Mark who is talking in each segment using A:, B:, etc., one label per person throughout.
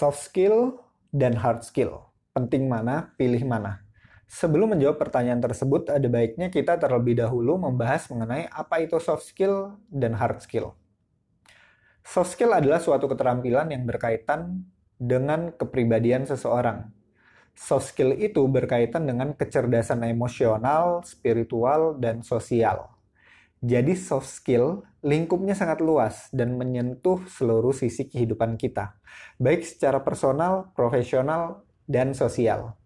A: Soft skill dan hard skill. Penting mana, pilih mana. Sebelum menjawab pertanyaan tersebut, ada baiknya kita terlebih dahulu membahas mengenai apa itu soft skill dan hard skill. Soft skill adalah suatu keterampilan yang berkaitan dengan kepribadian seseorang. Soft skill itu berkaitan dengan kecerdasan emosional, spiritual, dan sosial. Jadi soft skill lingkupnya sangat luas dan menyentuh seluruh sisi kehidupan kita, baik secara personal, profesional, dan sosial.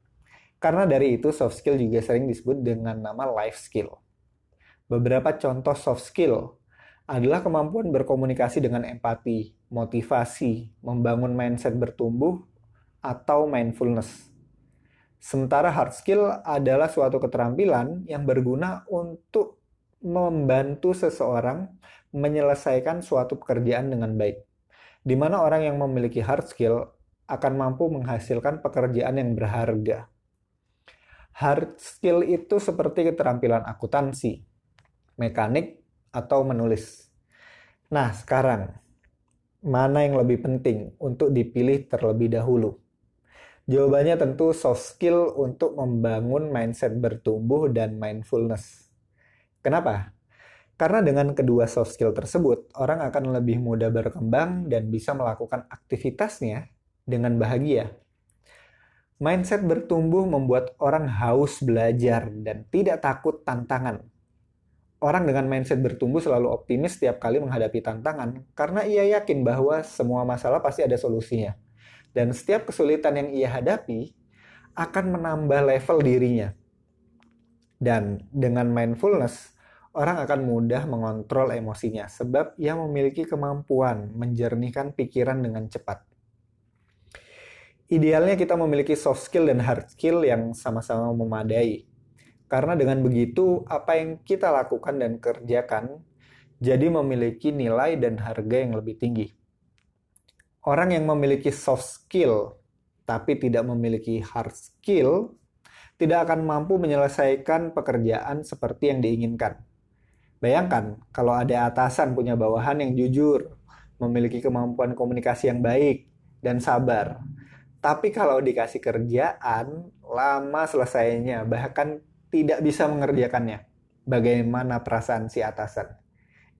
A: Karena dari itu soft skill juga sering disebut dengan nama life skill. Beberapa contoh soft skill adalah kemampuan berkomunikasi dengan empati, motivasi, membangun mindset bertumbuh, atau mindfulness. Sementara hard skill adalah suatu keterampilan yang berguna untuk membantu seseorang menyelesaikan suatu pekerjaan dengan baik. Di mana orang yang memiliki hard skill akan mampu menghasilkan pekerjaan yang berharga. Hard skill itu seperti keterampilan akuntansi, mekanik, atau menulis. Nah, sekarang mana yang lebih penting untuk dipilih terlebih dahulu? Jawabannya tentu soft skill untuk membangun mindset bertumbuh dan mindfulness. Kenapa? Karena dengan kedua soft skill tersebut, orang akan lebih mudah berkembang dan bisa melakukan aktivitasnya dengan bahagia. Mindset bertumbuh membuat orang haus belajar dan tidak takut tantangan. Orang dengan mindset bertumbuh selalu optimis setiap kali menghadapi tantangan karena ia yakin bahwa semua masalah pasti ada solusinya. Dan setiap kesulitan yang ia hadapi akan menambah level dirinya. Dan dengan mindfulness, orang akan mudah mengontrol emosinya sebab ia memiliki kemampuan menjernihkan pikiran dengan cepat. Idealnya kita memiliki soft skill dan hard skill yang sama-sama memadai. Karena dengan begitu, apa yang kita lakukan dan kerjakan jadi memiliki nilai dan harga yang lebih tinggi. Orang yang memiliki soft skill tapi tidak memiliki hard skill tidak akan mampu menyelesaikan pekerjaan seperti yang diinginkan Bayangkan kalau ada atasan punya bawahan yang jujur, memiliki kemampuan komunikasi yang baik, dan sabar. Tapi kalau dikasih kerjaan, lama selesainya, bahkan tidak bisa mengerjakannya. Bagaimana perasaan si atasan?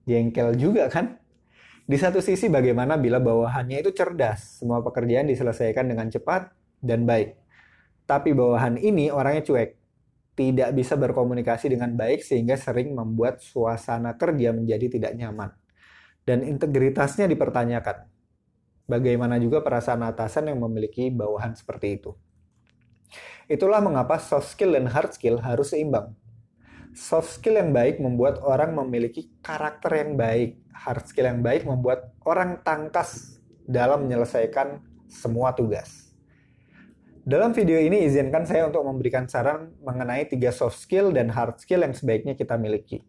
A: Jengkel juga kan? Di satu sisi bagaimana bila bawahannya itu cerdas, semua pekerjaan diselesaikan dengan cepat dan baik. Tapi bawahan ini orangnya cuek, tidak bisa berkomunikasi dengan baik sehingga sering membuat suasana kerja menjadi tidak nyaman. Dan integritasnya dipertanyakan. Bagaimana juga perasaan atasan yang memiliki bawahan seperti itu. Itulah mengapa soft skill dan hard skill harus seimbang. Soft skill yang baik membuat orang memiliki karakter yang baik. Hard skill yang baik membuat orang tangkas dalam menyelesaikan semua tugas. Dalam video ini izinkan saya untuk memberikan saran mengenai tiga soft skill dan hard skill yang sebaiknya kita miliki.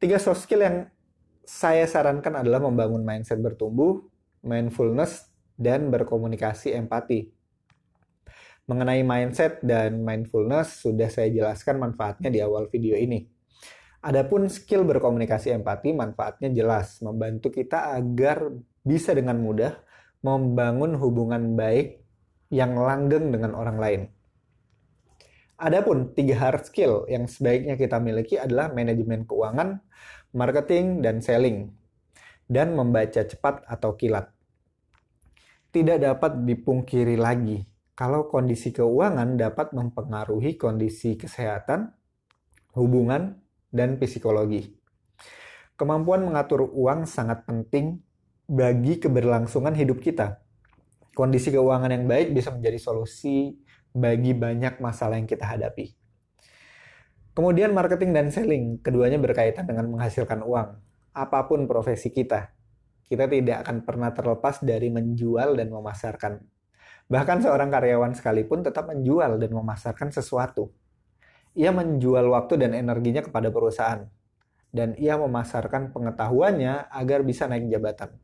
A: Tiga soft skill yang saya sarankan adalah membangun mindset bertumbuh, mindfulness, dan berkomunikasi empati. Mengenai mindset dan mindfulness sudah saya jelaskan manfaatnya di awal video ini. Adapun skill berkomunikasi empati manfaatnya jelas, membantu kita agar bisa dengan mudah membangun hubungan baik yang langgeng dengan orang lain. Adapun tiga hard skill yang sebaiknya kita miliki adalah manajemen keuangan, marketing, dan selling, dan membaca cepat atau kilat. Tidak dapat dipungkiri lagi kalau kondisi keuangan dapat mempengaruhi kondisi kesehatan, hubungan, dan psikologi. Kemampuan mengatur uang sangat penting bagi keberlangsungan hidup kita kondisi keuangan yang baik bisa menjadi solusi bagi banyak masalah yang kita hadapi. Kemudian marketing dan selling, keduanya berkaitan dengan menghasilkan uang. Apa pun profesi kita, kita tidak akan pernah terlepas dari menjual dan memasarkan. Bahkan seorang karyawan sekalipun tetap menjual dan memasarkan sesuatu. Ia menjual waktu dan energinya kepada perusahaan. Dan ia memasarkan pengetahuannya agar bisa naik jabatan.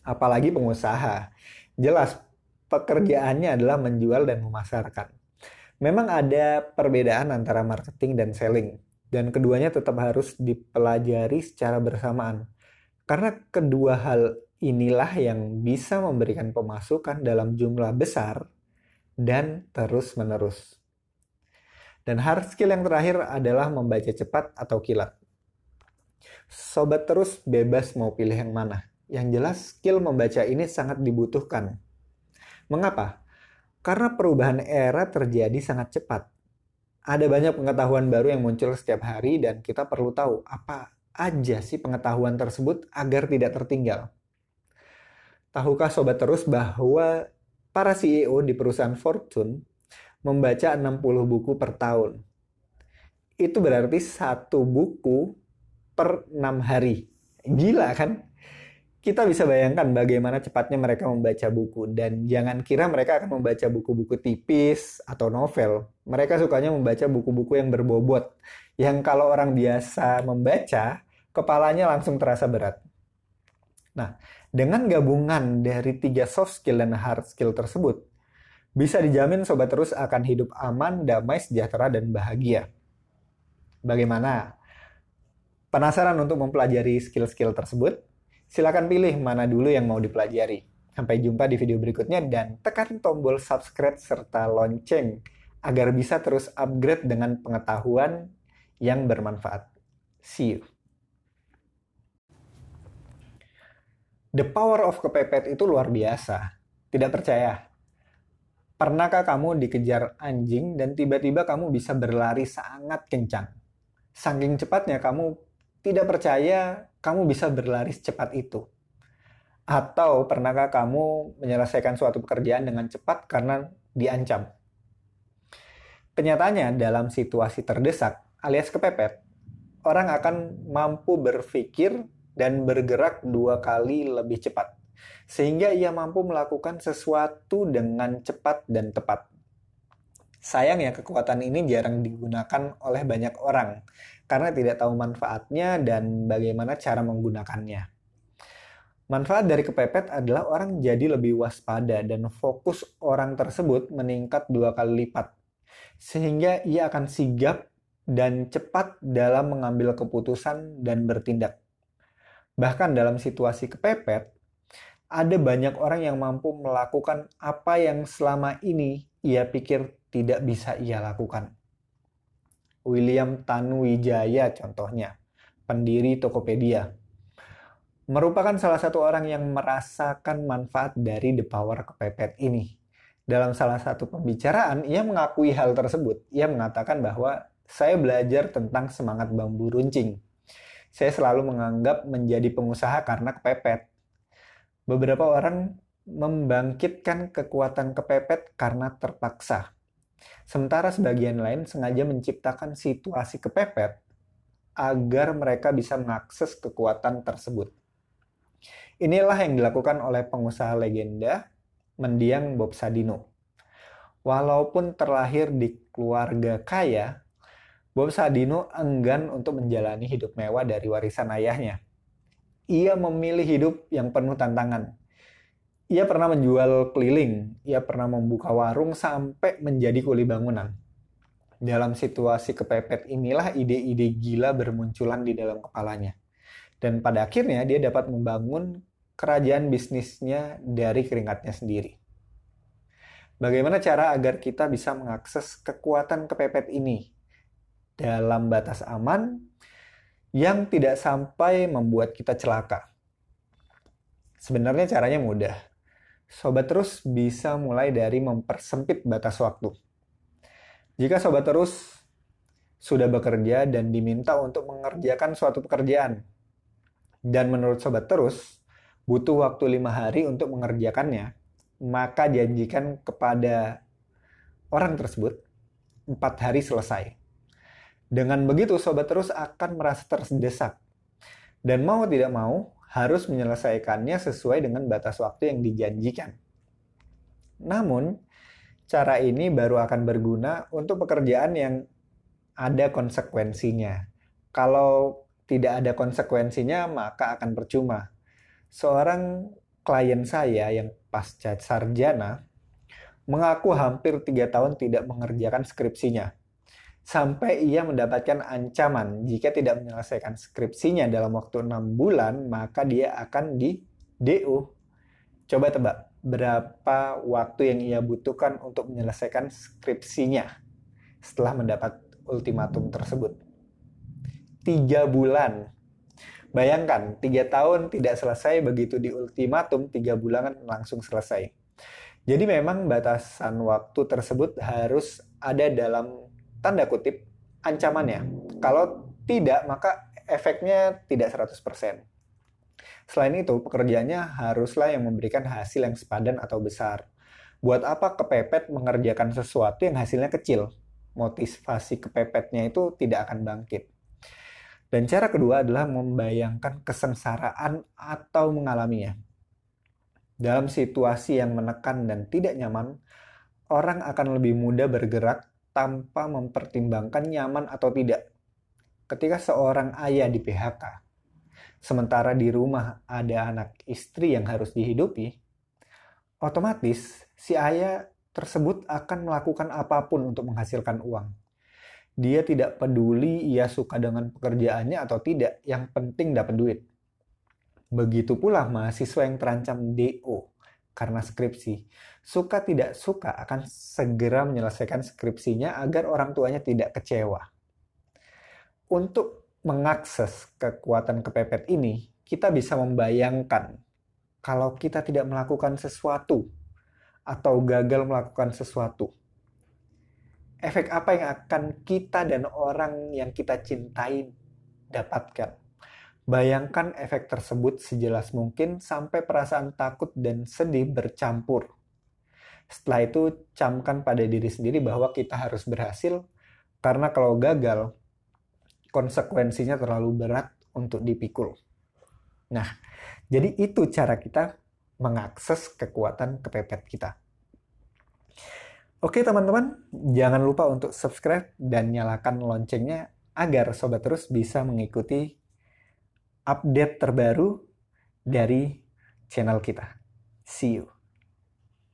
A: Apalagi pengusaha Jelas, pekerjaannya adalah menjual dan memasarkan. Memang ada perbedaan antara marketing dan selling, dan keduanya tetap harus dipelajari secara bersamaan. Karena kedua hal inilah yang bisa memberikan pemasukan dalam jumlah besar dan terus-menerus. Dan hard skill yang terakhir adalah membaca cepat atau kilat. Sobat terus bebas mau pilih yang mana. Yang jelas skill membaca ini sangat dibutuhkan. Mengapa? Karena perubahan era terjadi sangat cepat. Ada banyak pengetahuan baru yang muncul setiap hari dan kita perlu tahu apa aja sih pengetahuan tersebut agar tidak tertinggal. Tahukah sobat terus bahwa para CEO di perusahaan Fortune membaca 60 buku per tahun? Itu berarti satu buku per 6 hari. Gila kan? Kita bisa bayangkan bagaimana cepatnya mereka membaca buku dan jangan kira mereka akan membaca buku-buku tipis atau novel. Mereka sukanya membaca buku-buku yang berbobot yang kalau orang biasa membaca kepalanya langsung terasa berat. Nah, dengan gabungan dari tiga soft skill dan hard skill tersebut, bisa dijamin sobat terus akan hidup aman, damai, sejahtera, dan bahagia. Bagaimana? Penasaran untuk mempelajari skill-skill tersebut? Silakan pilih mana dulu yang mau dipelajari. Sampai jumpa di video berikutnya dan tekan tombol subscribe serta lonceng agar bisa terus upgrade dengan pengetahuan yang bermanfaat. See you. The power of kepepet itu luar biasa. Tidak percaya? Pernahkah kamu dikejar anjing dan tiba-tiba kamu bisa berlari sangat kencang? Saking cepatnya kamu tidak percaya kamu bisa berlari secepat itu. Atau pernahkah kamu menyelesaikan suatu pekerjaan dengan cepat karena diancam? Kenyataannya dalam situasi terdesak alias kepepet, orang akan mampu berpikir dan bergerak dua kali lebih cepat. Sehingga ia mampu melakukan sesuatu dengan cepat dan tepat. Sayang ya kekuatan ini jarang digunakan oleh banyak orang karena tidak tahu manfaatnya dan bagaimana cara menggunakannya. Manfaat dari kepepet adalah orang jadi lebih waspada dan fokus orang tersebut meningkat dua kali lipat. Sehingga ia akan sigap dan cepat dalam mengambil keputusan dan bertindak. Bahkan dalam situasi kepepet, ada banyak orang yang mampu melakukan apa yang selama ini ia pikir tidak bisa ia lakukan. William Tanuwijaya contohnya, pendiri Tokopedia, merupakan salah satu orang yang merasakan manfaat dari The Power Kepepet ini. Dalam salah satu pembicaraan, ia mengakui hal tersebut. Ia mengatakan bahwa saya belajar tentang semangat bambu runcing. Saya selalu menganggap menjadi pengusaha karena kepepet. Beberapa orang membangkitkan kekuatan kepepet karena terpaksa. Sementara sebagian lain sengaja menciptakan situasi kepepet agar mereka bisa mengakses kekuatan tersebut. Inilah yang dilakukan oleh pengusaha legenda mendiang Bob Sadino. Walaupun terlahir di keluarga kaya, Bob Sadino enggan untuk menjalani hidup mewah dari warisan ayahnya. Ia memilih hidup yang penuh tantangan, ia pernah menjual keliling, ia pernah membuka warung sampai menjadi kuli bangunan. Dalam situasi kepepet inilah ide-ide gila bermunculan di dalam kepalanya. Dan pada akhirnya dia dapat membangun kerajaan bisnisnya dari keringatnya sendiri. Bagaimana cara agar kita bisa mengakses kekuatan kepepet ini dalam batas aman yang tidak sampai membuat kita celaka? Sebenarnya caranya mudah Sobat Terus bisa mulai dari mempersempit batas waktu. Jika Sobat Terus sudah bekerja dan diminta untuk mengerjakan suatu pekerjaan, dan menurut Sobat Terus butuh waktu lima hari untuk mengerjakannya, maka janjikan kepada orang tersebut empat hari selesai. Dengan begitu, Sobat Terus akan merasa terdesak. Dan mau tidak mau, harus menyelesaikannya sesuai dengan batas waktu yang dijanjikan. Namun, cara ini baru akan berguna untuk pekerjaan yang ada konsekuensinya. Kalau tidak ada konsekuensinya, maka akan percuma. Seorang klien saya yang pasca sarjana mengaku hampir tiga tahun tidak mengerjakan skripsinya sampai ia mendapatkan ancaman jika tidak menyelesaikan skripsinya dalam waktu enam bulan maka dia akan di DO, coba tebak berapa waktu yang ia butuhkan untuk menyelesaikan skripsinya setelah mendapat ultimatum tersebut. Tiga bulan. Bayangkan, tiga tahun tidak selesai, begitu di ultimatum, tiga bulan langsung selesai. Jadi memang batasan waktu tersebut harus ada dalam tanda kutip ancamannya. Kalau tidak, maka efeknya tidak 100%. Selain itu, pekerjaannya haruslah yang memberikan hasil yang sepadan atau besar. Buat apa kepepet mengerjakan sesuatu yang hasilnya kecil? Motivasi kepepetnya itu tidak akan bangkit. Dan cara kedua adalah membayangkan kesengsaraan atau mengalaminya. Dalam situasi yang menekan dan tidak nyaman, orang akan lebih mudah bergerak tanpa mempertimbangkan nyaman atau tidak. Ketika seorang ayah di PHK, sementara di rumah ada anak istri yang harus dihidupi, otomatis si ayah tersebut akan melakukan apa pun untuk menghasilkan uang. Dia tidak peduli ia suka dengan pekerjaannya atau tidak, yang penting dapat duit. Begitu pula mahasiswa yang terancam DO karena skripsi. Suka tidak suka akan segera menyelesaikan skripsinya agar orang tuanya tidak kecewa. Untuk mengakses kekuatan kepepet ini, kita bisa membayangkan kalau kita tidak melakukan sesuatu atau gagal melakukan sesuatu. Efek apa yang akan kita dan orang yang kita cintai dapatkan? Bayangkan efek tersebut sejelas mungkin sampai perasaan takut dan sedih bercampur. Setelah itu, camkan pada diri sendiri bahwa kita harus berhasil, karena kalau gagal, konsekuensinya terlalu berat untuk dipikul. Nah, jadi itu cara kita mengakses kekuatan kepepet kita. Oke teman-teman, jangan lupa untuk subscribe dan nyalakan loncengnya agar sobat terus bisa mengikuti update terbaru dari channel kita. See you.